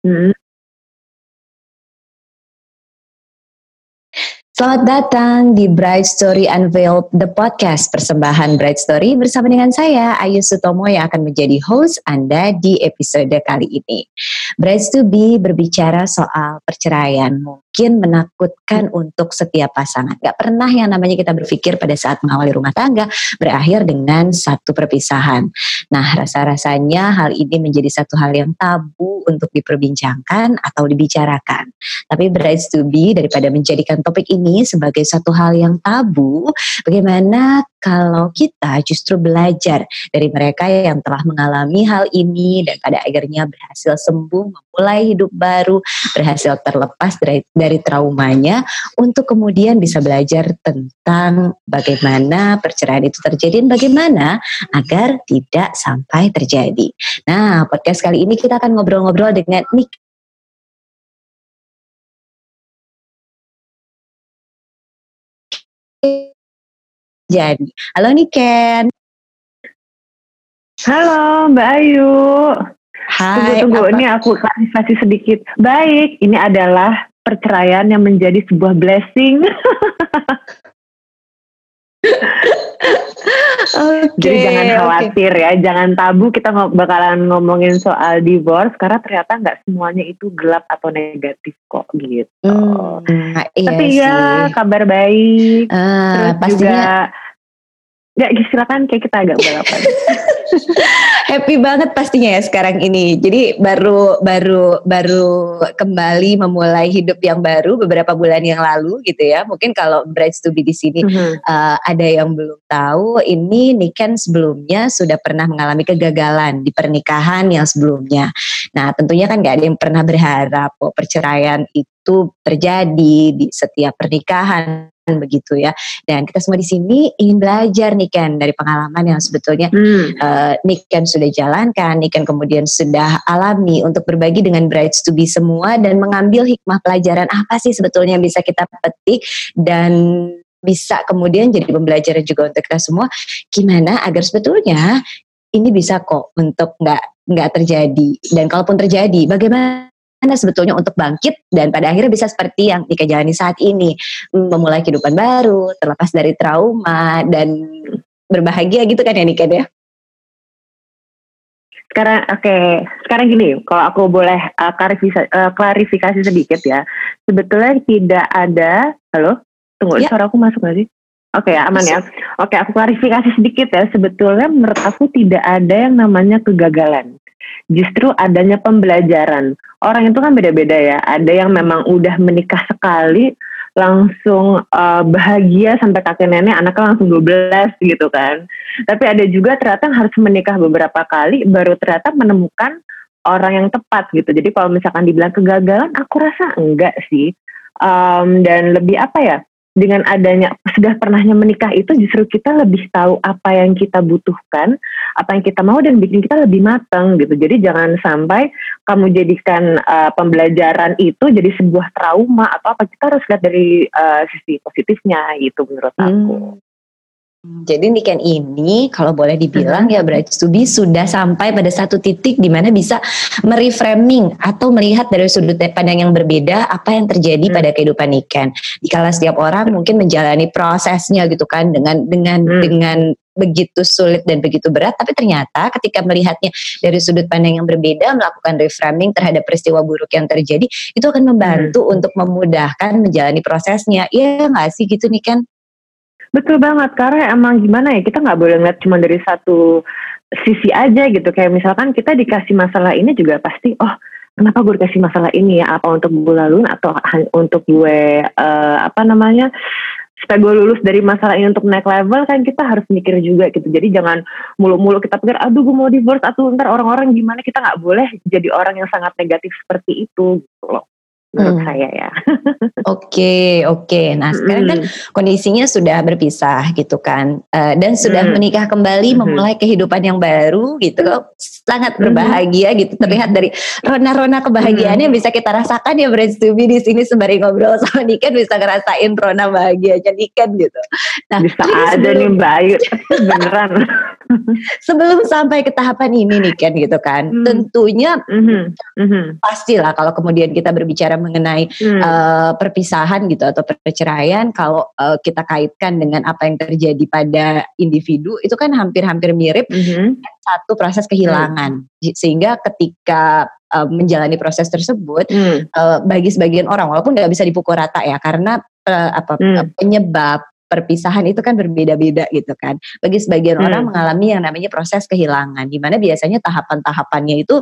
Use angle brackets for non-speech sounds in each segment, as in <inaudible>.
Hmm. Selamat datang di Bright Story Unveiled, the podcast persembahan Bright Story bersama dengan saya Ayu Sutomo yang akan menjadi host Anda di episode kali ini. Bright to be berbicara soal perceraian, mungkin menakutkan untuk setiap pasangan. Gak pernah yang namanya kita berpikir pada saat mengawali rumah tangga berakhir dengan satu perpisahan. Nah, rasa-rasanya hal ini menjadi satu hal yang tabu untuk diperbincangkan atau dibicarakan. Tapi Bright to be daripada menjadikan topik ini sebagai satu hal yang tabu, bagaimana kalau kita justru belajar dari mereka yang telah mengalami hal ini dan pada akhirnya berhasil sembuh, memulai hidup baru, berhasil terlepas dari, dari traumanya untuk kemudian bisa belajar tentang bagaimana perceraian itu terjadi dan bagaimana agar tidak sampai terjadi. Nah, podcast kali ini kita akan ngobrol-ngobrol dengan Nick jadi. Halo Niken. Halo Mbak Ayu. Hai. Tunggu, tunggu. Ini aku klarifikasi sedikit. Baik, ini adalah perceraian yang menjadi sebuah blessing. okay, <laughs> Jadi jangan khawatir okay. ya, jangan tabu kita bakalan ngomongin soal divorce karena ternyata nggak semuanya itu gelap atau negatif kok gitu. Hmm, iya Tapi ya, sih. ya kabar baik. Uh, Terus pastinya juga Ya silakan kayak kita agak balapan. <laughs> Happy banget pastinya ya sekarang ini. Jadi baru baru baru kembali memulai hidup yang baru beberapa bulan yang lalu gitu ya. Mungkin kalau Brides to be di sini mm-hmm. uh, ada yang belum tahu, ini Niken sebelumnya sudah pernah mengalami kegagalan di pernikahan yang sebelumnya. Nah tentunya kan gak ada yang pernah berharap oh, perceraian itu terjadi di setiap pernikahan begitu ya. Dan kita semua di sini ingin belajar nih kan dari pengalaman yang sebetulnya hmm. uh, Nick kan sudah jalankan, Nick kan kemudian sudah alami untuk berbagi dengan brides to be semua dan mengambil hikmah pelajaran apa sih sebetulnya yang bisa kita petik dan bisa kemudian jadi pembelajaran juga untuk kita semua gimana agar sebetulnya ini bisa kok untuk nggak nggak terjadi dan kalaupun terjadi bagaimana sebetulnya untuk bangkit dan pada akhirnya bisa seperti yang jalani saat ini memulai kehidupan baru terlepas dari trauma dan berbahagia gitu kan ya Nika ya sekarang oke okay. sekarang gini kalau aku boleh uh, klarifikasi, uh, klarifikasi sedikit ya sebetulnya tidak ada halo tunggu ya. suara aku masuk sih Oke okay, aman ya. Oke okay, aku klarifikasi sedikit ya. Sebetulnya menurut aku tidak ada yang namanya kegagalan justru adanya pembelajaran. Orang itu kan beda-beda ya. Ada yang memang udah menikah sekali langsung uh, bahagia sampai kakek nenek anaknya langsung 12 gitu kan. Tapi ada juga ternyata harus menikah beberapa kali baru ternyata menemukan orang yang tepat gitu. Jadi kalau misalkan dibilang kegagalan aku rasa enggak sih. Um, dan lebih apa ya? Dengan adanya sudah pernahnya menikah itu justru kita lebih tahu apa yang kita butuhkan, apa yang kita mau dan bikin kita lebih matang gitu. Jadi jangan sampai kamu jadikan uh, pembelajaran itu jadi sebuah trauma atau apa kita harus lihat dari uh, sisi positifnya itu menurut aku. Hmm. Jadi Niken ini kalau boleh dibilang ya Bright Studi sudah sampai pada satu titik di mana bisa mereframing atau melihat dari sudut pandang yang berbeda apa yang terjadi hmm. pada kehidupan Niken. Dikala setiap orang mungkin menjalani prosesnya gitu kan dengan dengan hmm. dengan begitu sulit dan begitu berat tapi ternyata ketika melihatnya dari sudut pandang yang berbeda melakukan reframing terhadap peristiwa buruk yang terjadi itu akan membantu hmm. untuk memudahkan menjalani prosesnya. Iya nggak sih gitu nih kan? Betul banget karena emang gimana ya kita nggak boleh ngeliat cuma dari satu sisi aja gitu. Kayak misalkan kita dikasih masalah ini juga pasti oh kenapa gue dikasih masalah ini ya? Apa untuk gue lalu atau untuk gue uh, apa namanya supaya gue lulus dari masalah ini untuk naik level? Kan kita harus mikir juga gitu. Jadi jangan mulu-mulu kita pikir aduh gue mau divorce atau ntar orang-orang gimana? Kita nggak boleh jadi orang yang sangat negatif seperti itu gitu loh menurut hmm. saya ya. <laughs> Oke, oke. Okay. Nah, sekarang kan kondisinya sudah berpisah gitu kan. Uh, dan sudah hmm. menikah kembali, hmm. memulai kehidupan yang baru gitu. Hmm. Sangat berbahagia gitu. Terlihat dari rona-rona kebahagiaannya hmm. bisa kita rasakan ya Brand Stubi di sini sembari ngobrol sama Niken bisa ngerasain rona bahagianya Niken gitu. Nah, bisa ada nih Mbak Ayu, <laughs> beneran. <laughs> sebelum sampai ke tahapan ini nih kan gitu kan, hmm. tentunya mm-hmm. Mm-hmm. pastilah kalau kemudian kita berbicara mengenai mm. uh, perpisahan gitu atau perceraian, kalau uh, kita kaitkan dengan apa yang terjadi pada individu itu kan hampir-hampir mirip mm-hmm. satu proses kehilangan, mm. sehingga ketika uh, menjalani proses tersebut mm. uh, bagi sebagian orang walaupun nggak bisa dipukul rata ya karena uh, apa mm. penyebab perpisahan itu kan berbeda-beda gitu kan. Bagi sebagian hmm. orang mengalami yang namanya proses kehilangan, di mana biasanya tahapan-tahapannya itu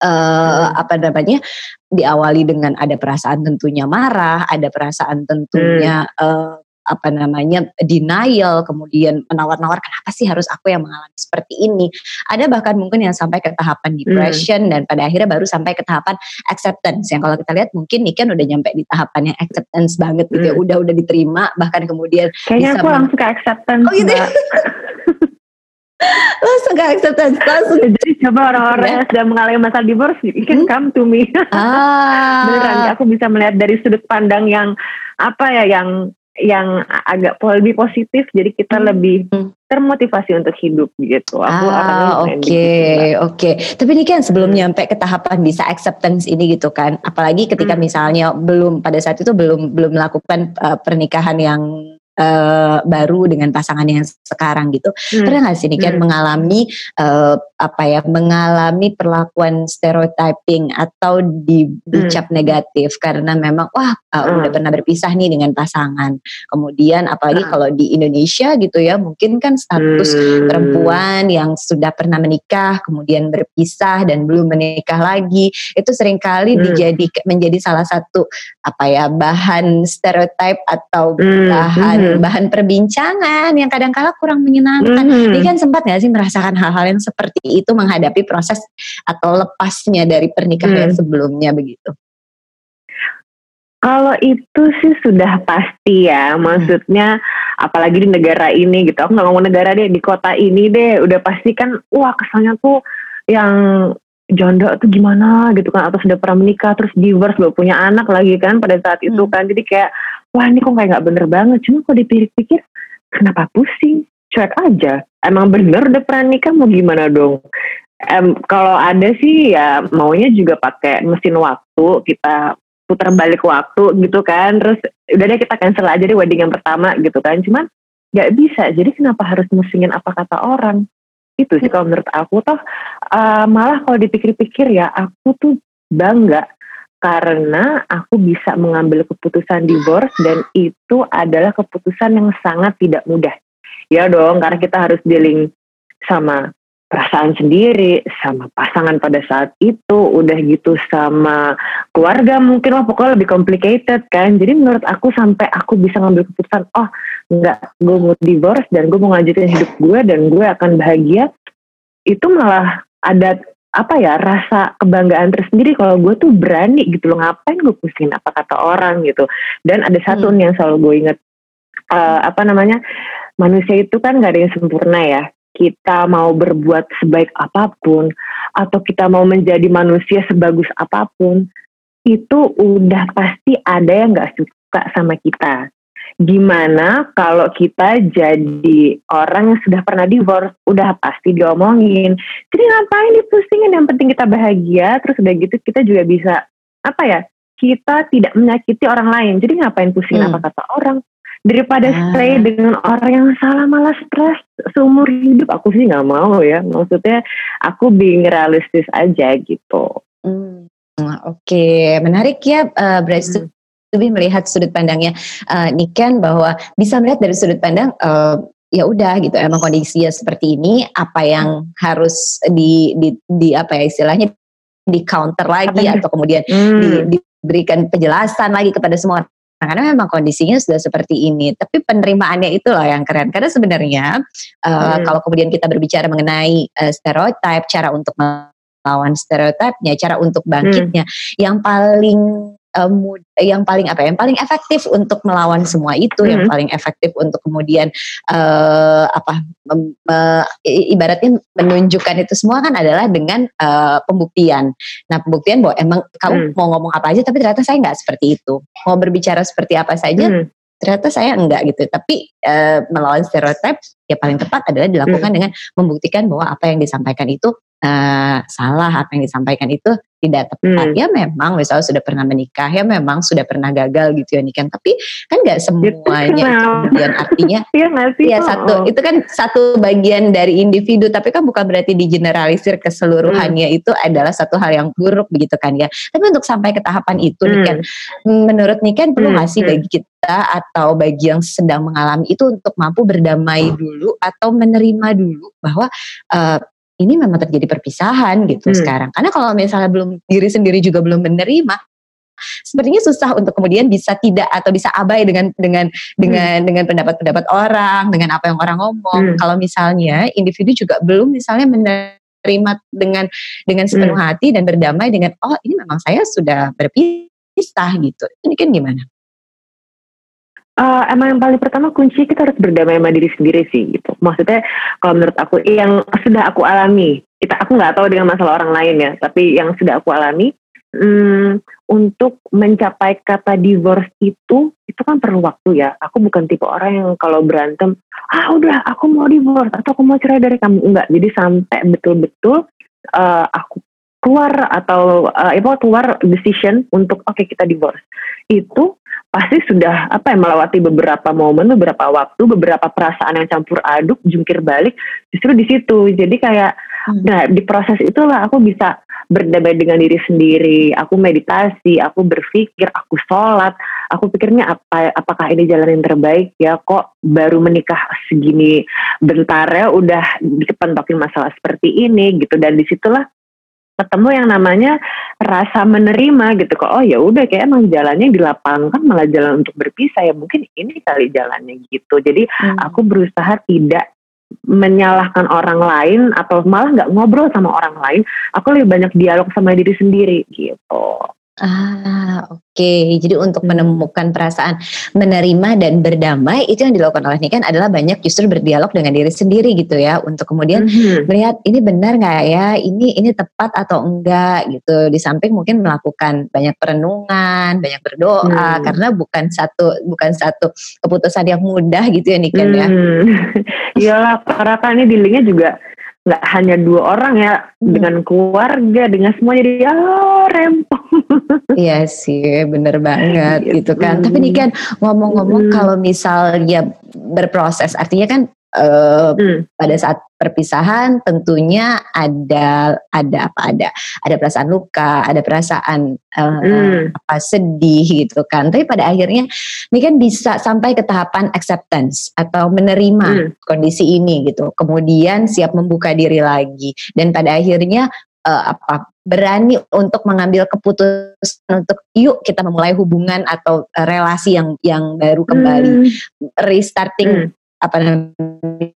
uh, apa namanya diawali dengan ada perasaan tentunya marah, ada perasaan tentunya hmm. uh, apa namanya denial kemudian menawar-nawar kenapa sih harus aku yang mengalami seperti ini ada bahkan mungkin yang sampai ke tahapan hmm. depression hmm. dan pada akhirnya baru sampai ke tahapan acceptance yang kalau kita lihat mungkin nih kan udah nyampe di tahapan yang acceptance banget gitu ya hmm. udah udah diterima bahkan kemudian kayaknya aku langsung ke acceptance oh gitu ya? <laughs> langsung ke acceptance langsung jadi coba orang-orang yang sudah mengalami masalah divorce you can hmm? come to me ah. <laughs> beneran aku bisa melihat dari sudut pandang yang apa ya yang yang agak lebih positif jadi kita hmm. lebih termotivasi untuk hidup gitu. Aku ah, oke, okay, oke. Okay. Tapi ini kan sebelum hmm. nyampe ke tahapan bisa acceptance ini gitu kan. Apalagi ketika hmm. misalnya belum pada saat itu belum belum melakukan uh, pernikahan yang uh, baru dengan pasangan yang sekarang gitu. Hmm. Pernah nggak sih nih kan hmm. mengalami uh, apa ya mengalami perlakuan stereotyping atau di, dicap hmm. negatif karena memang wah uh, hmm. udah pernah berpisah nih dengan pasangan. Kemudian apalagi hmm. kalau di Indonesia gitu ya mungkin kan status hmm. perempuan yang sudah pernah menikah kemudian berpisah dan belum menikah lagi itu sering kali hmm. dijadi menjadi salah satu apa ya bahan stereotip atau hmm. bahan hmm. Bahan perbincangan yang kadang-kala kurang menyenangkan. Hmm. Ini kan sempat nggak sih merasakan hal-hal yang seperti itu menghadapi proses atau lepasnya dari pernikahan hmm. sebelumnya begitu? Kalau itu sih sudah pasti ya, hmm. maksudnya hmm. apalagi di negara ini gitu. Aku nggak ngomong negara deh, di kota ini deh, udah pasti kan, wah kesannya tuh yang jondo tuh gimana gitu kan, atau sudah pernah menikah terus divorce belum punya anak lagi kan pada saat itu hmm. kan, jadi kayak wah ini kok kayak nggak bener banget. Cuma kalau dipikir-pikir, kenapa pusing? Cuek aja. Emang bener udah pernah nikah mau gimana dong? Um, kalau ada sih ya maunya juga pakai mesin waktu. Kita putar balik waktu gitu kan. Terus udah deh kita cancel aja deh wedding yang pertama gitu kan. Cuman nggak bisa. Jadi kenapa harus musingin apa kata orang? Itu sih kalau menurut aku. Toh uh, malah kalau dipikir-pikir ya aku tuh bangga karena aku bisa mengambil keputusan divorce dan itu adalah keputusan yang sangat tidak mudah. Ya dong karena kita harus dealing sama perasaan sendiri sama pasangan pada saat itu udah gitu sama keluarga mungkin lah pokoknya lebih complicated kan. Jadi menurut aku sampai aku bisa ngambil keputusan oh enggak gue mau divorce dan gue mau ngajutin hidup gue dan gue akan bahagia itu malah ada apa ya rasa kebanggaan tersendiri kalau gue tuh berani gitu loh ngapain gue pusingin apa kata orang gitu dan ada satu hmm. nih yang selalu gue inget uh, apa namanya manusia itu kan gak ada yang sempurna ya. Kita mau berbuat sebaik apa pun atau kita mau menjadi manusia sebagus apa pun, itu udah pasti ada yang gak suka sama kita. Gimana kalau kita jadi orang yang sudah pernah divorce, udah pasti diomongin. Jadi ngapain dipusingin, yang penting kita bahagia, terus udah gitu kita juga bisa, apa ya, kita tidak menyakiti orang lain. Jadi ngapain pusingin hmm. apa kata orang daripada ah. stay dengan orang yang salah malah stres seumur hidup aku sih nggak mau ya maksudnya aku being realistis aja gitu hmm. oke okay. menarik ya uh, Bryce hmm. Lebih melihat sudut pandangnya uh, Niken bahwa bisa melihat dari sudut pandang uh, ya udah gitu emang kondisinya seperti ini apa yang hmm. harus di, di di apa ya istilahnya di counter lagi atau kemudian hmm. di, diberikan penjelasan lagi kepada semua Nah, karena memang kondisinya sudah seperti ini. Tapi penerimaannya itu loh yang keren. Karena sebenarnya uh, hmm. kalau kemudian kita berbicara mengenai uh, stereotip, cara untuk melawan stereotipnya, cara untuk bangkitnya, hmm. yang paling um, yang paling apa ya, yang paling efektif untuk melawan semua itu mm-hmm. yang paling efektif untuk kemudian uh, apa uh, ibaratnya menunjukkan itu semua kan adalah dengan uh, pembuktian. Nah pembuktian bahwa emang kamu mm. mau ngomong apa aja tapi ternyata saya nggak seperti itu. Mau berbicara seperti apa saja mm. ternyata saya enggak gitu. Tapi uh, melawan stereotip ya paling tepat adalah dilakukan hmm. dengan membuktikan bahwa apa yang disampaikan itu uh, salah apa yang disampaikan itu tidak tepat hmm. ya memang misalnya sudah pernah menikah ya memang sudah pernah gagal gitu ya nikah tapi kan nggak semuanya itu kemudian artinya <laughs> ya, ya satu itu kan satu bagian dari individu tapi kan bukan berarti digeneralisir keseluruhannya hmm. itu adalah satu hal yang buruk begitu kan ya tapi untuk sampai ke tahapan itu hmm. Niken menurut Niken perlu nggak sih hmm. bagi kita atau bagi yang sedang mengalami itu untuk mampu berdamai dulu atau menerima dulu bahwa uh, ini memang terjadi perpisahan gitu hmm. sekarang. Karena kalau misalnya belum diri sendiri juga belum menerima, sepertinya susah untuk kemudian bisa tidak atau bisa abai dengan dengan dengan hmm. dengan pendapat-pendapat orang, dengan apa yang orang ngomong. Hmm. Kalau misalnya individu juga belum misalnya menerima dengan dengan sepenuh hmm. hati dan berdamai dengan oh ini memang saya sudah berpisah gitu. Ini kan gimana? Uh, emang yang paling pertama kunci kita harus berdamai sama diri sendiri sih gitu. Maksudnya kalau menurut aku yang sudah aku alami, kita aku nggak tahu dengan masalah orang lain ya, tapi yang sudah aku alami hmm, untuk mencapai kata divorce itu itu kan perlu waktu ya. Aku bukan tipe orang yang kalau berantem, ah udah aku mau divorce atau aku mau cerai dari kamu enggak. Jadi sampai betul-betul uh, aku keluar atau uh, keluar decision untuk oke okay, kita divorce itu pasti sudah apa ya melewati beberapa momen, beberapa waktu, beberapa perasaan yang campur aduk, jungkir balik, justru di situ. Jadi kayak, hmm. nah di proses itulah aku bisa berdamai dengan diri sendiri. Aku meditasi, aku berpikir, aku sholat. Aku pikirnya apa, apakah ini jalan yang terbaik ya? Kok baru menikah segini bentar ya udah dipentokin masalah seperti ini gitu. Dan di situlah ketemu yang namanya rasa menerima gitu. Kok oh ya udah kayak emang jalannya di lapangan malah jalan untuk berpisah. Ya mungkin ini kali jalannya gitu. Jadi hmm. aku berusaha tidak menyalahkan orang lain atau malah nggak ngobrol sama orang lain. Aku lebih banyak dialog sama diri sendiri gitu Ah, oke. Okay. Jadi untuk hmm. menemukan perasaan menerima dan berdamai itu yang dilakukan oleh Niken adalah banyak justru berdialog dengan diri sendiri gitu ya untuk kemudian hmm. melihat ini benar nggak ya, ini ini tepat atau enggak gitu. Di samping mungkin melakukan banyak perenungan, banyak berdoa hmm. karena bukan satu bukan satu keputusan yang mudah gitu ya Niken ya. hmm. ya. <laughs> Iyalah, karena kan ini dealingnya juga nggak hanya dua orang ya hmm. dengan keluarga dengan semuanya dia oh, rempong <laughs> iya sih bener banget gitu, gitu kan tapi nih kan ngomong-ngomong hmm. kalau misalnya berproses artinya kan uh, hmm. pada saat perpisahan tentunya ada ada apa ada ada perasaan luka ada perasaan uh, hmm. apa sedih gitu kan tapi pada akhirnya ini kan bisa sampai ke tahapan acceptance atau menerima hmm. kondisi ini gitu kemudian siap membuka diri lagi dan pada akhirnya uh, apa berani untuk mengambil keputusan untuk yuk kita memulai hubungan atau uh, relasi yang yang baru kembali hmm. restarting hmm apa namanya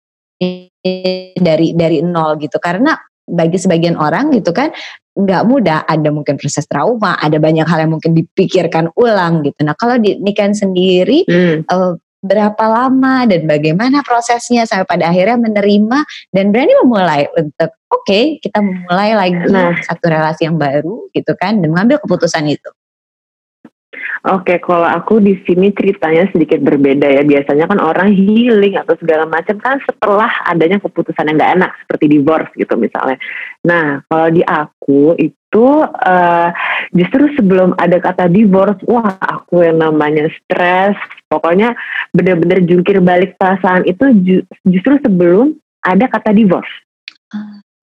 dari dari nol gitu karena bagi sebagian orang gitu kan nggak mudah ada mungkin proses trauma ada banyak hal yang mungkin dipikirkan ulang gitu nah kalau di nikahan sendiri hmm. uh, berapa lama dan bagaimana prosesnya sampai pada akhirnya menerima dan berani memulai untuk oke okay, kita memulai lagi nah. satu relasi yang baru gitu kan dan mengambil keputusan itu Oke, kalau aku di sini ceritanya sedikit berbeda ya. Biasanya kan orang healing atau segala macam kan setelah adanya keputusan yang gak enak seperti divorce gitu misalnya. Nah, kalau di aku itu uh, justru sebelum ada kata divorce, wah aku yang namanya stres. Pokoknya bener-bener jungkir balik perasaan itu justru sebelum ada kata divorce.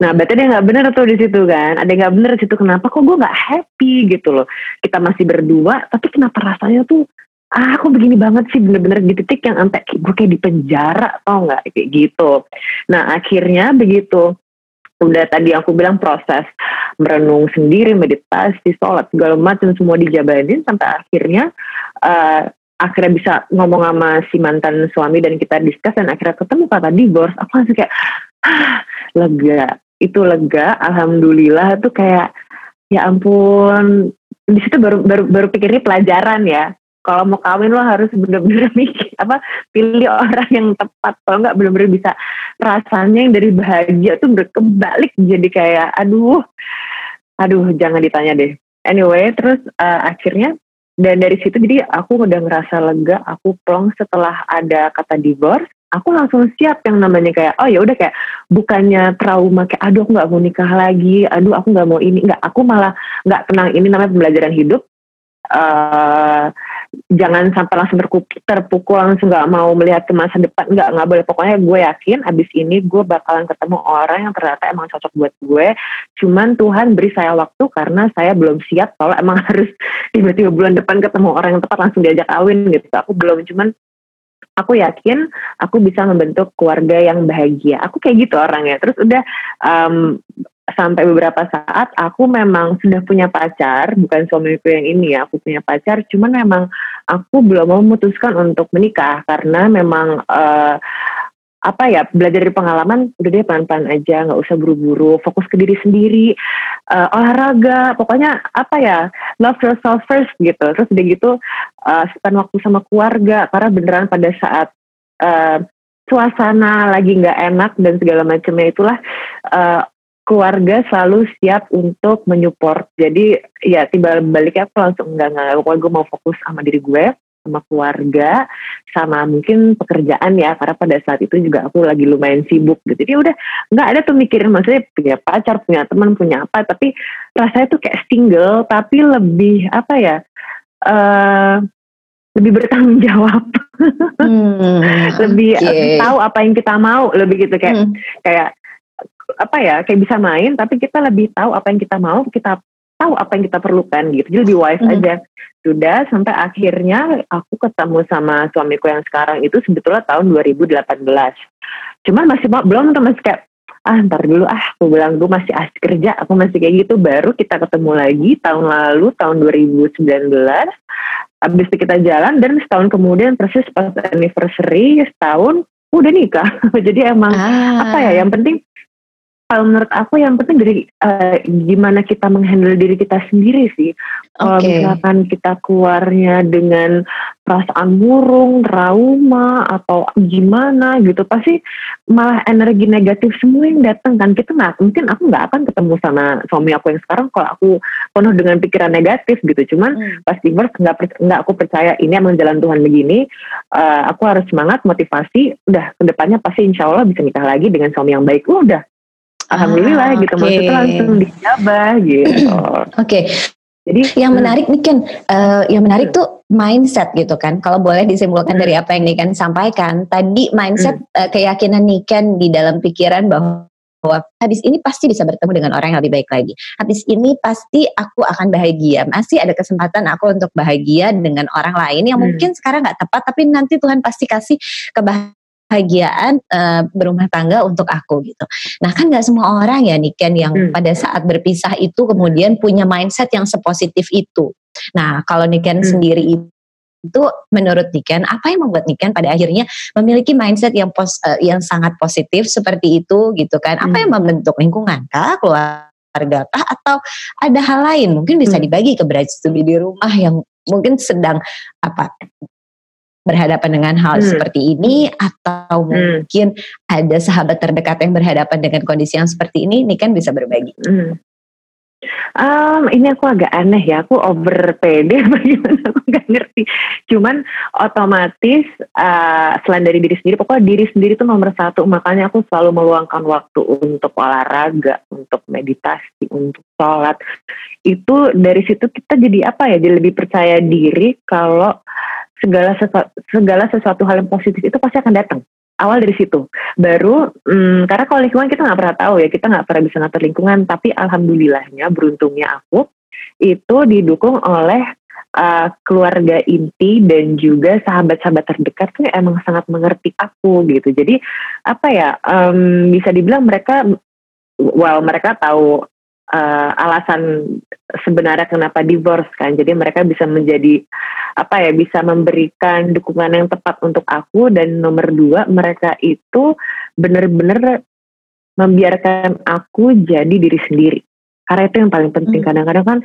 Ah. Nah, berarti dia nggak bener tuh di situ kan. Ada nggak bener di situ. Kenapa kok gue nggak happy gitu loh. Kita masih berdua, tapi kenapa rasanya tuh ah aku begini banget sih bener-bener di titik yang sampai gue kayak di penjara atau nggak kayak gitu. Nah akhirnya begitu udah tadi aku bilang proses merenung sendiri, meditasi, sholat segala macam semua dijabanin sampai akhirnya uh, akhirnya bisa ngomong sama si mantan suami dan kita diskus dan akhirnya ketemu kata divorce aku langsung kayak ah, lega itu lega alhamdulillah tuh kayak ya ampun. Di situ baru baru baru pikirnya pelajaran ya. Kalau mau kawin lo harus bener-bener <laughs> mikir apa pilih orang yang tepat. Kalau nggak bener-bener bisa rasanya yang dari bahagia tuh berkebalik jadi kayak aduh. Aduh jangan ditanya deh. Anyway terus uh, akhirnya dan dari situ jadi aku udah ngerasa lega aku plong setelah ada kata divorce aku langsung siap yang namanya kayak oh ya udah kayak bukannya trauma kayak aduh aku nggak mau nikah lagi aduh aku nggak mau ini. Nggak aku malah nggak tenang. Ini namanya pembelajaran hidup. Uh, jangan sampai langsung terpukul langsung nggak mau melihat ke masa depan. Nggak nggak boleh. Pokoknya gue yakin abis ini gue bakalan ketemu orang yang ternyata emang cocok buat gue. Cuman Tuhan beri saya waktu karena saya belum siap kalau emang <laughs> harus tiba-tiba bulan depan ketemu orang yang tepat langsung diajak kawin gitu. Aku belum cuman aku yakin aku bisa membentuk keluarga yang bahagia. Aku kayak gitu orangnya. Terus udah um, sampai beberapa saat aku memang sudah punya pacar, bukan suamiku yang ini ya, aku punya pacar, cuman memang aku belum memutuskan untuk menikah karena memang uh, apa ya belajar dari pengalaman udah deh pelan-pelan aja nggak usah buru-buru fokus ke diri sendiri uh, olahraga pokoknya apa ya love yourself first gitu terus udah gitu uh, spend waktu sama keluarga karena beneran pada saat uh, suasana lagi nggak enak dan segala macamnya itulah uh, keluarga selalu siap untuk menyupport. Jadi ya tiba baliknya aku langsung enggak pokoknya gue mau fokus sama diri gue, sama keluarga, sama mungkin pekerjaan ya karena pada saat itu juga aku lagi lumayan sibuk gitu. Jadi udah nggak ada tuh mikirin maksudnya punya pacar, punya teman, punya apa, tapi rasanya tuh kayak single tapi lebih apa ya? Uh, lebih bertanggung jawab, hmm, <laughs> lebih okay. tahu apa yang kita mau, lebih gitu kayak hmm. kayak apa ya kayak bisa main tapi kita lebih tahu apa yang kita mau kita tahu apa yang kita perlukan gitu. Jadi lebih wise hmm. aja. Sudah sampai akhirnya aku ketemu sama suamiku yang sekarang itu sebetulnya tahun 2018 cuman masih belum masih kayak ah ntar dulu ah aku bilang gue masih asik kerja aku masih kayak gitu. Baru kita ketemu lagi tahun lalu tahun 2019 habis itu kita jalan dan setahun kemudian persis pas anniversary setahun udah nikah. <laughs> Jadi emang ah. apa ya yang penting kalau menurut aku yang penting dari uh, gimana kita menghandle diri kita sendiri sih. Kalau okay. misalkan kita keluarnya dengan perasaan murung, trauma atau gimana gitu, pasti malah energi negatif semua yang datang kan. Kita nggak mungkin aku nggak akan ketemu sama suami aku yang sekarang kalau aku penuh dengan pikiran negatif gitu. Cuman hmm. pasti nggak nggak aku percaya ini emang jalan Tuhan begini. Uh, aku harus semangat, motivasi. Udah ke depannya pasti insya Allah bisa nikah lagi dengan suami yang baik. Udah alhamdulillah ah, gitu okay. maksudnya langsung dijabah gitu <clears throat> oke okay. jadi yang menarik nih kan uh, yang menarik hmm. tuh mindset gitu kan kalau boleh disimpulkan hmm. dari apa yang Niken sampaikan tadi mindset hmm. uh, keyakinan Niken di dalam pikiran bahwa bahwa habis ini pasti bisa bertemu dengan orang yang lebih baik lagi. Habis ini pasti aku akan bahagia. Masih ada kesempatan aku untuk bahagia dengan orang lain yang hmm. mungkin sekarang nggak tepat, tapi nanti Tuhan pasti kasih kebahagiaan kebahagiaan uh, berumah tangga untuk aku gitu. Nah kan nggak semua orang ya Niken yang hmm. pada saat berpisah itu kemudian punya mindset yang sepositif itu. Nah kalau Niken hmm. sendiri itu menurut Niken apa yang membuat Niken pada akhirnya memiliki mindset yang pos, uh, yang sangat positif seperti itu gitu kan? Apa yang hmm. membentuk lingkungan kah keluarga kah atau ada hal lain mungkin bisa hmm. dibagi ke Study di rumah yang mungkin sedang apa berhadapan dengan hal hmm. seperti ini atau hmm. mungkin ada sahabat terdekat yang berhadapan dengan kondisi yang seperti ini, ini kan bisa berbagi. Hmm. Um, ini aku agak aneh ya, aku over pede <laughs> bagaimana aku gak ngerti. Cuman otomatis uh, selain dari diri sendiri, pokoknya diri sendiri itu nomor satu. Makanya aku selalu meluangkan waktu untuk olahraga, untuk meditasi, untuk sholat. Itu dari situ kita jadi apa ya? Jadi lebih percaya diri kalau segala sesuatu, segala sesuatu hal yang positif itu pasti akan datang. Awal dari situ. Baru hmm, karena kalau lingkungan kita nggak pernah tahu ya kita nggak pernah bisa ngatur lingkungan tapi alhamdulillahnya beruntungnya aku itu didukung oleh uh, keluarga inti dan juga sahabat-sahabat terdekat tuh emang sangat mengerti aku gitu. Jadi apa ya um, bisa dibilang mereka well mereka tahu uh, alasan sebenarnya kenapa divorce kan. Jadi mereka bisa menjadi apa ya bisa memberikan dukungan yang tepat untuk aku dan nomor dua mereka itu benar-benar membiarkan aku jadi diri sendiri karena itu yang paling penting. Hmm. kadang-kadang kan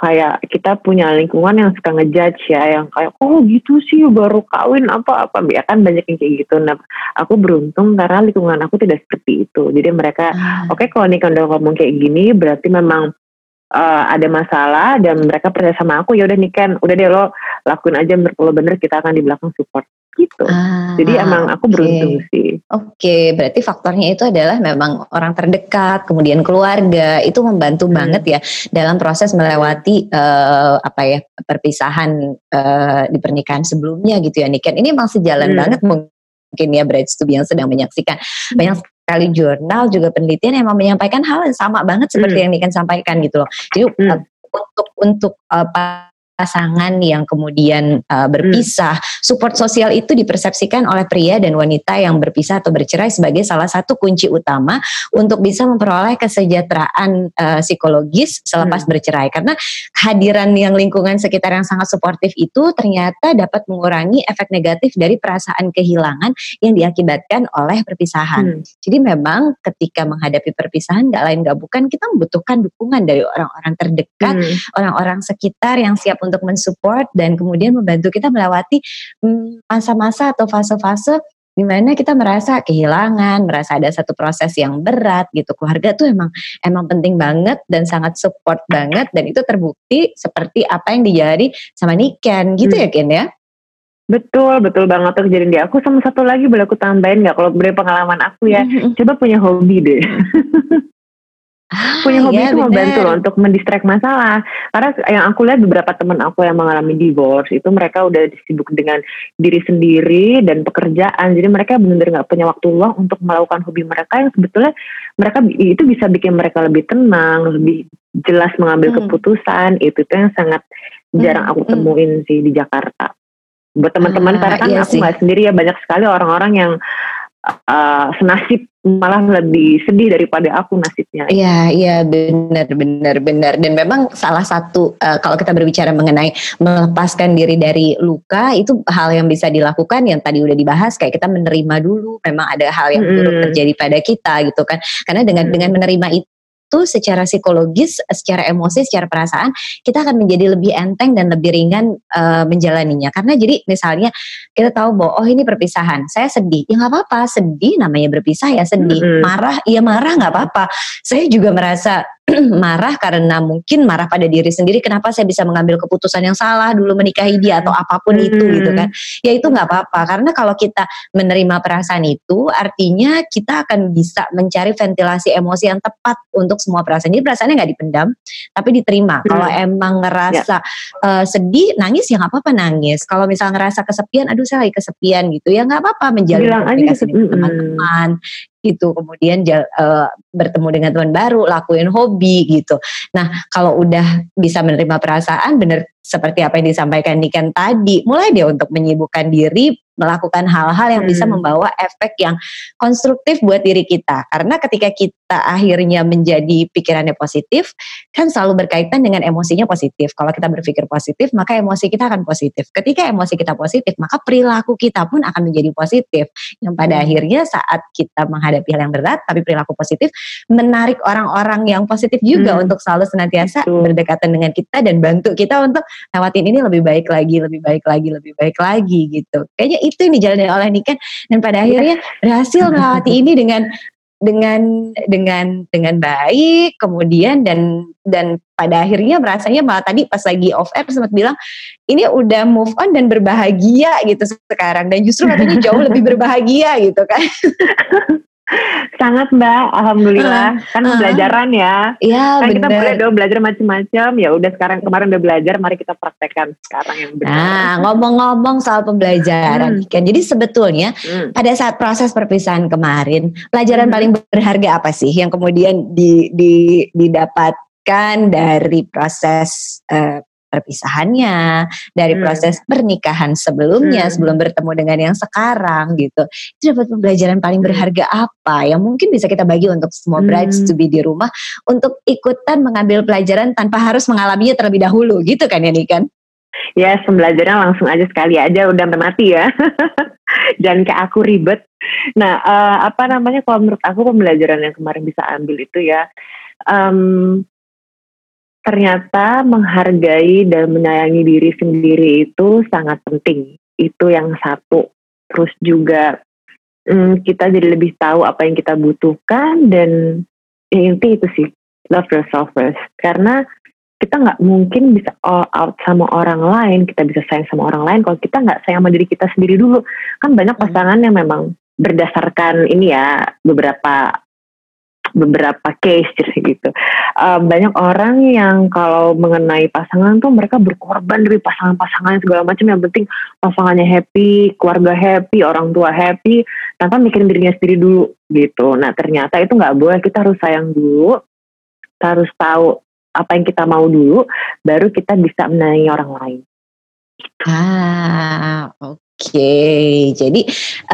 kayak kita punya lingkungan yang suka ngejudge ya yang kayak oh gitu sih baru kawin apa apa ya kan banyak yang kayak gitu. Nah aku beruntung karena lingkungan aku tidak seperti itu. Jadi mereka hmm. oke okay, kalau nikah udah ngomong kayak gini berarti memang uh, ada masalah dan mereka percaya sama aku ya udah nih kan udah deh lo lakuin aja menurut lo bener kita akan di belakang support gitu. Ah, Jadi emang aku beruntung okay. sih. Oke, okay, berarti faktornya itu adalah memang orang terdekat, kemudian keluarga itu membantu hmm. banget ya dalam proses melewati uh, apa ya perpisahan uh, di pernikahan sebelumnya gitu ya Niken. Ini memang sejalan hmm. banget mungkin ya Brides to yang sedang menyaksikan. Hmm. Banyak sekali jurnal juga penelitian yang menyampaikan hal yang sama banget seperti hmm. yang Niken sampaikan gitu loh. Jadi hmm. uh, untuk untuk uh, pasangan yang kemudian uh, berpisah. Hmm. Support sosial itu dipersepsikan oleh pria dan wanita yang berpisah atau bercerai sebagai salah satu kunci utama untuk bisa memperoleh kesejahteraan uh, psikologis selepas hmm. bercerai. Karena kehadiran yang lingkungan sekitar yang sangat suportif itu ternyata dapat mengurangi efek negatif dari perasaan kehilangan yang diakibatkan oleh perpisahan. Hmm. Jadi memang ketika menghadapi perpisahan gak lain gak bukan kita membutuhkan dukungan dari orang-orang terdekat, hmm. orang-orang hmm. sekitar yang siap untuk mensupport dan kemudian membantu kita melewati hmm, masa-masa atau fase-fase di mana kita merasa kehilangan, merasa ada satu proses yang berat gitu. Keluarga tuh emang emang penting banget dan sangat support banget dan itu terbukti seperti apa yang dijadi sama Niken gitu hmm. ya Ken ya. Betul, betul banget tuh kejadian di aku. Sama satu lagi boleh aku tambahin nggak? Kalau dari pengalaman aku ya, hmm. coba punya hobi deh. <laughs> Ah, punya hobi iya, itu membantu loh untuk mendistract masalah. Karena yang aku lihat beberapa teman aku yang mengalami divorce itu mereka udah sibuk dengan diri sendiri dan pekerjaan. Jadi mereka benar-benar nggak punya waktu luang untuk melakukan hobi mereka yang sebetulnya mereka itu bisa bikin mereka lebih tenang, lebih jelas mengambil hmm. keputusan. Itu tuh yang sangat jarang hmm. aku hmm. temuin hmm. sih di Jakarta. Buat teman-teman ah, karena kan iya aku nggak sendiri ya banyak sekali orang-orang yang uh, senasib malah lebih sedih daripada aku nasibnya. Iya, iya benar benar benar dan memang salah satu uh, kalau kita berbicara mengenai melepaskan diri dari luka itu hal yang bisa dilakukan yang tadi udah dibahas kayak kita menerima dulu memang ada hal yang buruk hmm. terjadi pada kita gitu kan. Karena dengan hmm. dengan menerima itu itu secara psikologis, secara emosi, secara perasaan kita akan menjadi lebih enteng dan lebih ringan uh, menjalaninya. Karena jadi misalnya kita tahu bahwa oh ini perpisahan, saya sedih, ya nggak apa-apa, sedih namanya berpisah ya sedih, marah, ya marah nggak apa-apa. Saya juga merasa <clears throat> marah karena mungkin marah pada diri sendiri kenapa saya bisa mengambil keputusan yang salah dulu menikahi dia atau apa pun hmm. itu gitu kan? Ya itu nggak apa-apa. Karena kalau kita menerima perasaan itu artinya kita akan bisa mencari ventilasi emosi yang tepat untuk semua perasaan. Jadi perasaannya nggak dipendam tapi diterima. Hmm. kalau emang ngerasa ya. uh, sedih nangis ya nggak apa-apa nangis. Kalau misalnya ngerasa kesepian aduh saya lagi kesepian gitu. Ya nggak apa-apa menjalin komunikasi dengan teman-teman gitu. Kemudian uh, bertemu dengan teman baru lakuin hobi gitu. Nah kalau udah bisa menerima perasaan bener seperti apa yang disampaikan Niken tadi mulai dia untuk menyibukkan diri melakukan hal-hal yang hmm. bisa membawa efek yang konstruktif buat diri kita. Karena ketika kita akhirnya menjadi pikirannya positif, kan selalu berkaitan dengan emosinya positif. Kalau kita berpikir positif, maka emosi kita akan positif. Ketika emosi kita positif, maka perilaku kita pun akan menjadi positif. Yang pada hmm. akhirnya saat kita menghadapi hal yang berat, tapi perilaku positif, menarik orang-orang yang positif juga hmm. untuk selalu senantiasa Betul. berdekatan dengan kita dan bantu kita untuk lewatin ini lebih baik lagi, lebih baik lagi, lebih baik lagi gitu. Kayaknya itu yang dijalani oleh Niken. Dan pada akhirnya berhasil <laughs> melewati ini dengan dengan dengan dengan baik kemudian dan dan pada akhirnya merasanya malah tadi pas lagi off air sempat bilang ini udah move on dan berbahagia gitu sekarang. Dan justru katanya jauh lebih berbahagia gitu kan <laughs> Sangat Mbak, alhamdulillah. Uh, kan uh, pembelajaran ya. Iya, Kan bener. kita boleh dong belajar macam-macam. Ya udah sekarang kemarin udah belajar, mari kita praktekkan sekarang yang benar. Nah, ngomong-ngomong soal pembelajaran, hmm. kan. Jadi sebetulnya hmm. pada saat proses perpisahan kemarin, pelajaran hmm. paling berharga apa sih yang kemudian di, di didapatkan dari proses uh, perpisahannya, dari hmm. proses pernikahan sebelumnya, hmm. sebelum bertemu dengan yang sekarang gitu. Itu dapat pembelajaran paling hmm. berharga apa yang mungkin bisa kita bagi untuk semua brides hmm. to be di rumah untuk ikutan mengambil pelajaran tanpa harus mengalaminya terlebih dahulu gitu kan ya kan? Ya, yes, pembelajaran langsung aja sekali aja udah mati ya. <laughs> Dan ke aku ribet. Nah, uh, apa namanya kalau menurut aku pembelajaran yang kemarin bisa ambil itu ya um, ternyata menghargai dan menyayangi diri sendiri itu sangat penting. Itu yang satu. Terus juga hmm, kita jadi lebih tahu apa yang kita butuhkan dan ya, inti itu sih love yourself first. Karena kita nggak mungkin bisa all out sama orang lain, kita bisa sayang sama orang lain kalau kita nggak sayang sama diri kita sendiri dulu. Kan banyak pasangan yang memang berdasarkan ini ya beberapa beberapa case <laughs> gitu. Uh, banyak orang yang kalau mengenai pasangan tuh mereka berkorban dari pasangan-pasangan segala macam yang penting pasangannya happy, keluarga happy, orang tua happy tanpa mikirin dirinya sendiri dulu gitu. Nah ternyata itu nggak boleh. Kita harus sayang dulu, kita harus tahu apa yang kita mau dulu, baru kita bisa menyayangi orang lain. Ah, oke. Oke, jadi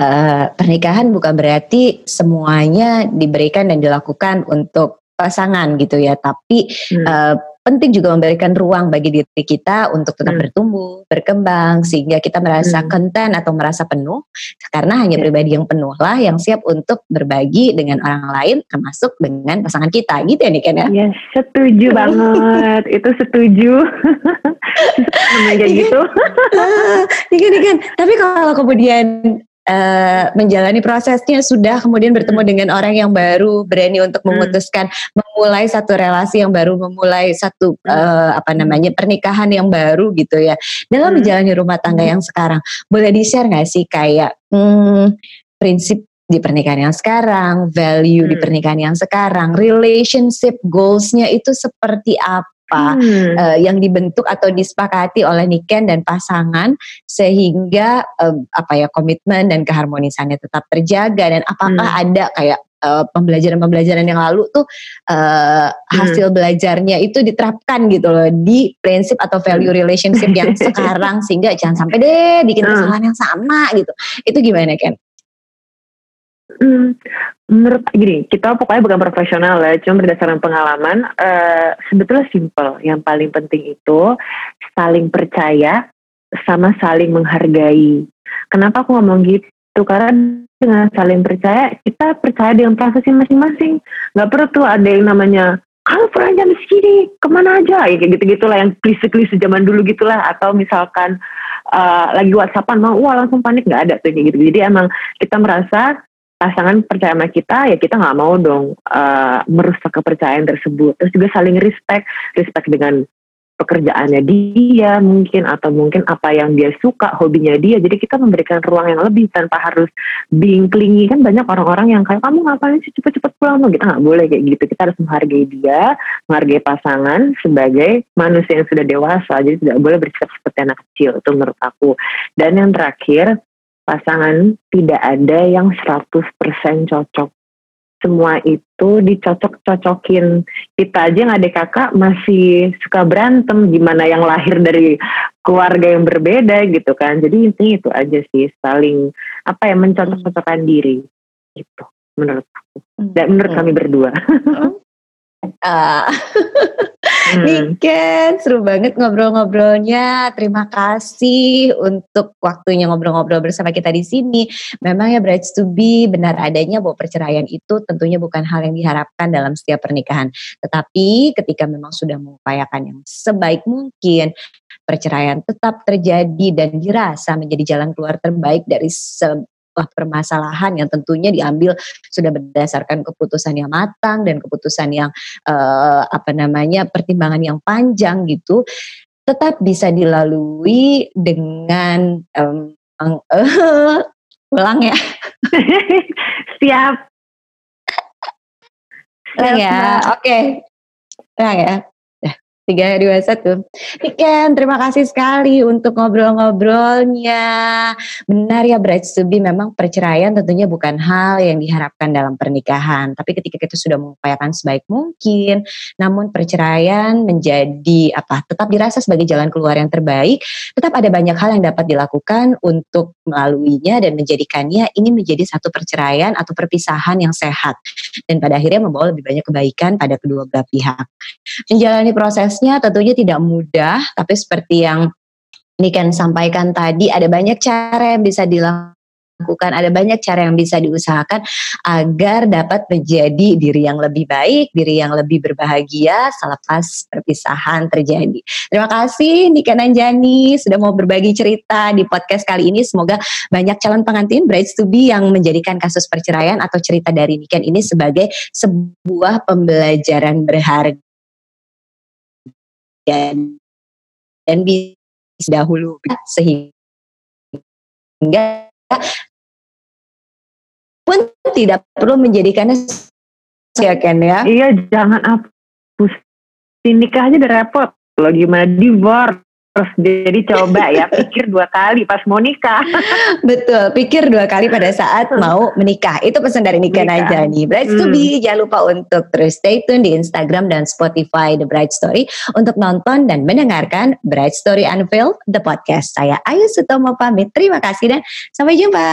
uh, pernikahan bukan berarti semuanya diberikan dan dilakukan untuk pasangan gitu ya, tapi hmm. uh, penting juga memberikan ruang bagi diri kita untuk tetap hmm. bertumbuh, berkembang sehingga kita merasa hmm. atau merasa penuh karena hanya yeah. pribadi yang penuh lah yang siap untuk berbagi dengan orang lain termasuk dengan pasangan kita gitu ya nih kan ya. Yes, setuju banget. Itu setuju. <laughs> kayak gitu. Iya kan, kan. Tapi kalau kemudian uh, menjalani prosesnya sudah kemudian bertemu hmm. dengan orang yang baru berani untuk hmm. memutuskan memulai satu relasi yang baru memulai satu uh, apa namanya pernikahan yang baru gitu ya dalam hmm. menjalani rumah tangga yang sekarang boleh di share nggak sih kayak hmm, prinsip di pernikahan yang sekarang, value hmm. di pernikahan yang sekarang, relationship goalsnya itu seperti apa? Apa hmm. uh, yang dibentuk atau disepakati oleh Niken dan pasangan sehingga uh, apa ya komitmen dan keharmonisannya tetap terjaga dan apakah hmm. ada kayak uh, pembelajaran-pembelajaran yang lalu tuh uh, hasil hmm. belajarnya itu diterapkan gitu loh di prinsip atau value hmm. relationship yang <laughs> sekarang sehingga jangan sampai deh bikin hmm. kesalahan yang sama gitu itu gimana Ken? Hmm, menurut gini, kita pokoknya bukan profesional ya, cuma berdasarkan pengalaman. Uh, sebetulnya simple. Yang paling penting itu saling percaya sama saling menghargai. Kenapa aku ngomong gitu? Karena dengan saling percaya, kita percaya dengan prosesnya masing-masing. Gak perlu tuh ada yang namanya kamu pernah jam segini ke mana aja ya kayak gitu gitulah yang klise-klise zaman dulu gitulah atau misalkan uh, lagi whatsappan mau wah langsung panik nggak ada tuh kayak gitu jadi emang kita merasa pasangan percaya sama kita ya kita nggak mau dong uh, merusak kepercayaan tersebut. Terus juga saling respect respect dengan pekerjaannya dia mungkin atau mungkin apa yang dia suka hobinya dia. Jadi kita memberikan ruang yang lebih tanpa harus being clingy. Kan banyak orang-orang yang kayak kamu ngapain sih cepet-cepet pulang? Tuh kita nggak boleh kayak gitu. Kita harus menghargai dia menghargai pasangan sebagai manusia yang sudah dewasa. Jadi tidak boleh bersikap seperti anak kecil itu menurut aku. Dan yang terakhir pasangan tidak ada yang 100% cocok. Semua itu dicocok-cocokin. Kita aja yang adik kakak masih suka berantem gimana yang lahir dari keluarga yang berbeda gitu kan. Jadi intinya itu aja sih saling apa ya mencocok-cocokkan diri itu menurut aku dan menurut hmm. kami berdua. Uh, hmm. <laughs> <laughs> Niken, seru banget ngobrol-ngobrolnya. Terima kasih untuk waktunya ngobrol-ngobrol bersama kita di sini. Memang ya Brides to be benar adanya bahwa perceraian itu tentunya bukan hal yang diharapkan dalam setiap pernikahan. Tetapi ketika memang sudah mengupayakan yang sebaik mungkin, perceraian tetap terjadi dan dirasa menjadi jalan keluar terbaik dari sebuah permasalahan yang tentunya diambil sudah berdasarkan keputusan yang matang dan keputusan yang uh, apa namanya pertimbangan yang panjang gitu tetap bisa dilalui dengan um, uh, <laughs> ulang ya. Siap. Siap ya oke. Okay. ya Tiga, dua, satu. Iken, terima kasih sekali untuk ngobrol-ngobrolnya. Benar ya, Bright Subi, memang perceraian tentunya bukan hal yang diharapkan dalam pernikahan. Tapi ketika kita sudah mengupayakan sebaik mungkin, namun perceraian menjadi apa? Tetap dirasa sebagai jalan keluar yang terbaik. Tetap ada banyak hal yang dapat dilakukan untuk melaluinya dan menjadikannya ini menjadi satu perceraian atau perpisahan yang sehat. Dan pada akhirnya membawa lebih banyak kebaikan pada kedua belah pihak. Menjalani proses prosesnya tentunya tidak mudah, tapi seperti yang Niken sampaikan tadi, ada banyak cara yang bisa dilakukan, ada banyak cara yang bisa diusahakan agar dapat menjadi diri yang lebih baik, diri yang lebih berbahagia selepas perpisahan terjadi. Terima kasih Niken Anjani sudah mau berbagi cerita di podcast kali ini. Semoga banyak calon pengantin brides to be yang menjadikan kasus perceraian atau cerita dari Niken ini sebagai sebuah pembelajaran berharga dan bisa dahulu sehingga pun tidak perlu menjadikannya ya Ken ya. Iya jangan hapus. Nikah aja udah repot. Lo gimana divorce terus jadi coba ya <laughs> pikir dua kali pas mau nikah. <laughs> Betul, pikir dua kali pada saat mau menikah. Itu pesan dari Nika aja nih. Bright hmm. to be, jangan lupa untuk terus stay tune di Instagram dan Spotify The Bright Story untuk nonton dan mendengarkan Bright Story Unveiled the podcast. Saya Ayu Sutomo pamit. Terima kasih dan sampai jumpa.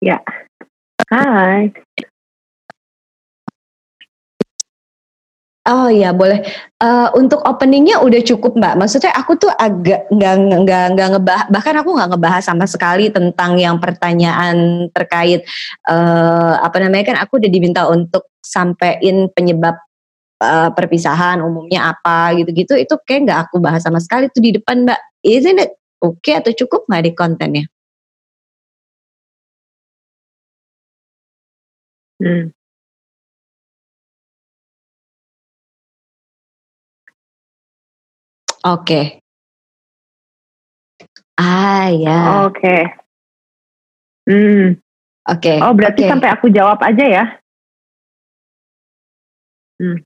Ya. Hai. Oh iya boleh. Uh, untuk openingnya udah cukup mbak. Maksudnya aku tuh agak nggak nggak nggak ngebahas bahkan aku nggak ngebahas sama sekali tentang yang pertanyaan terkait uh, apa namanya kan aku udah diminta untuk sampein penyebab uh, perpisahan umumnya apa gitu-gitu itu kayak nggak aku bahas sama sekali tuh di depan mbak. Isn't it oke okay atau cukup nggak di kontennya? Hmm. Oke. Ah, ya. Oke. Hmm. Oke. Oh, berarti sampai aku jawab aja ya? Hmm.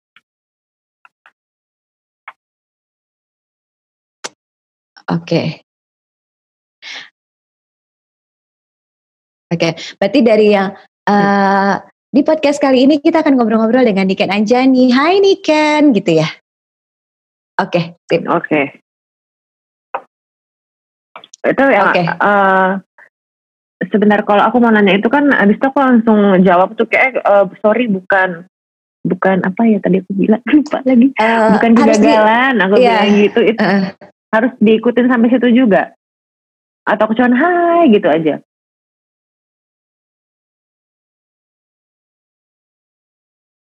Oke. Oke, berarti dari yang uh, di podcast kali ini kita akan ngobrol-ngobrol dengan Niken Anjani. Hai Niken, gitu ya? Oke, okay, Oke. Okay. Itu ya. Okay. Uh, eh, sebentar kalau aku mau nanya itu kan abis itu aku langsung jawab tuh kayak uh, sorry bukan bukan apa ya tadi aku bilang <laughs> lupa lagi uh, bukan kegagalan di, aku yeah. bilang gitu itu uh, harus diikutin sampai situ juga atau aku cuma hai gitu aja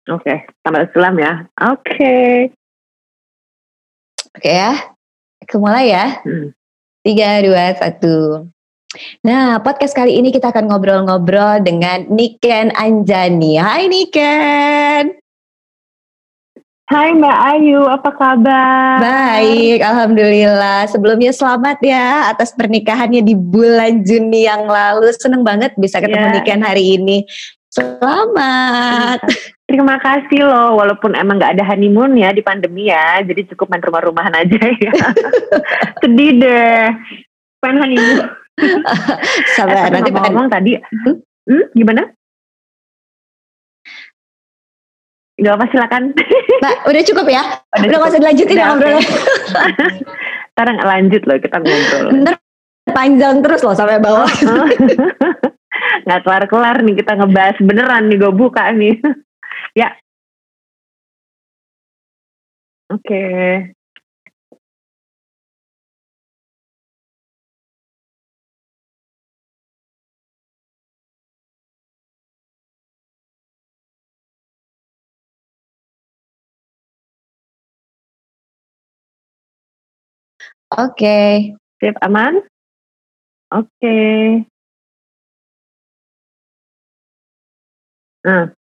oke okay. tambah selam ya oke okay. Oke ya, mulai ya. Hmm. Tiga, dua, satu. Nah, podcast kali ini kita akan ngobrol-ngobrol dengan Niken Anjani. Hai Niken. Hai Mbak Ayu, apa kabar? Baik, Alhamdulillah. Sebelumnya selamat ya atas pernikahannya di bulan Juni yang lalu. Seneng banget bisa ketemu yeah. Niken hari ini. Selamat. Terima kasih loh, walaupun emang nggak ada honeymoon ya di pandemi ya, jadi cukup main rumah-rumahan aja ya. <laughs> Sedih deh, pengen honeymoon. <laughs> Sabar, eh, nanti ngomong tadi, hmm? hmm, gimana? Gak apa silakan. Mbak, udah cukup ya? Udah, udah gak usah dilanjutin udah, ngobrolnya. Sekarang lanjut loh kita ngobrol. Ntar panjang terus loh sampai bawah. Nggak kelar-kelar nih kita ngebahas beneran nih gue buka nih. <laughs> Ya. Oke. Okay. Oke. Okay. Sip, aman? Oke. Okay. Nah.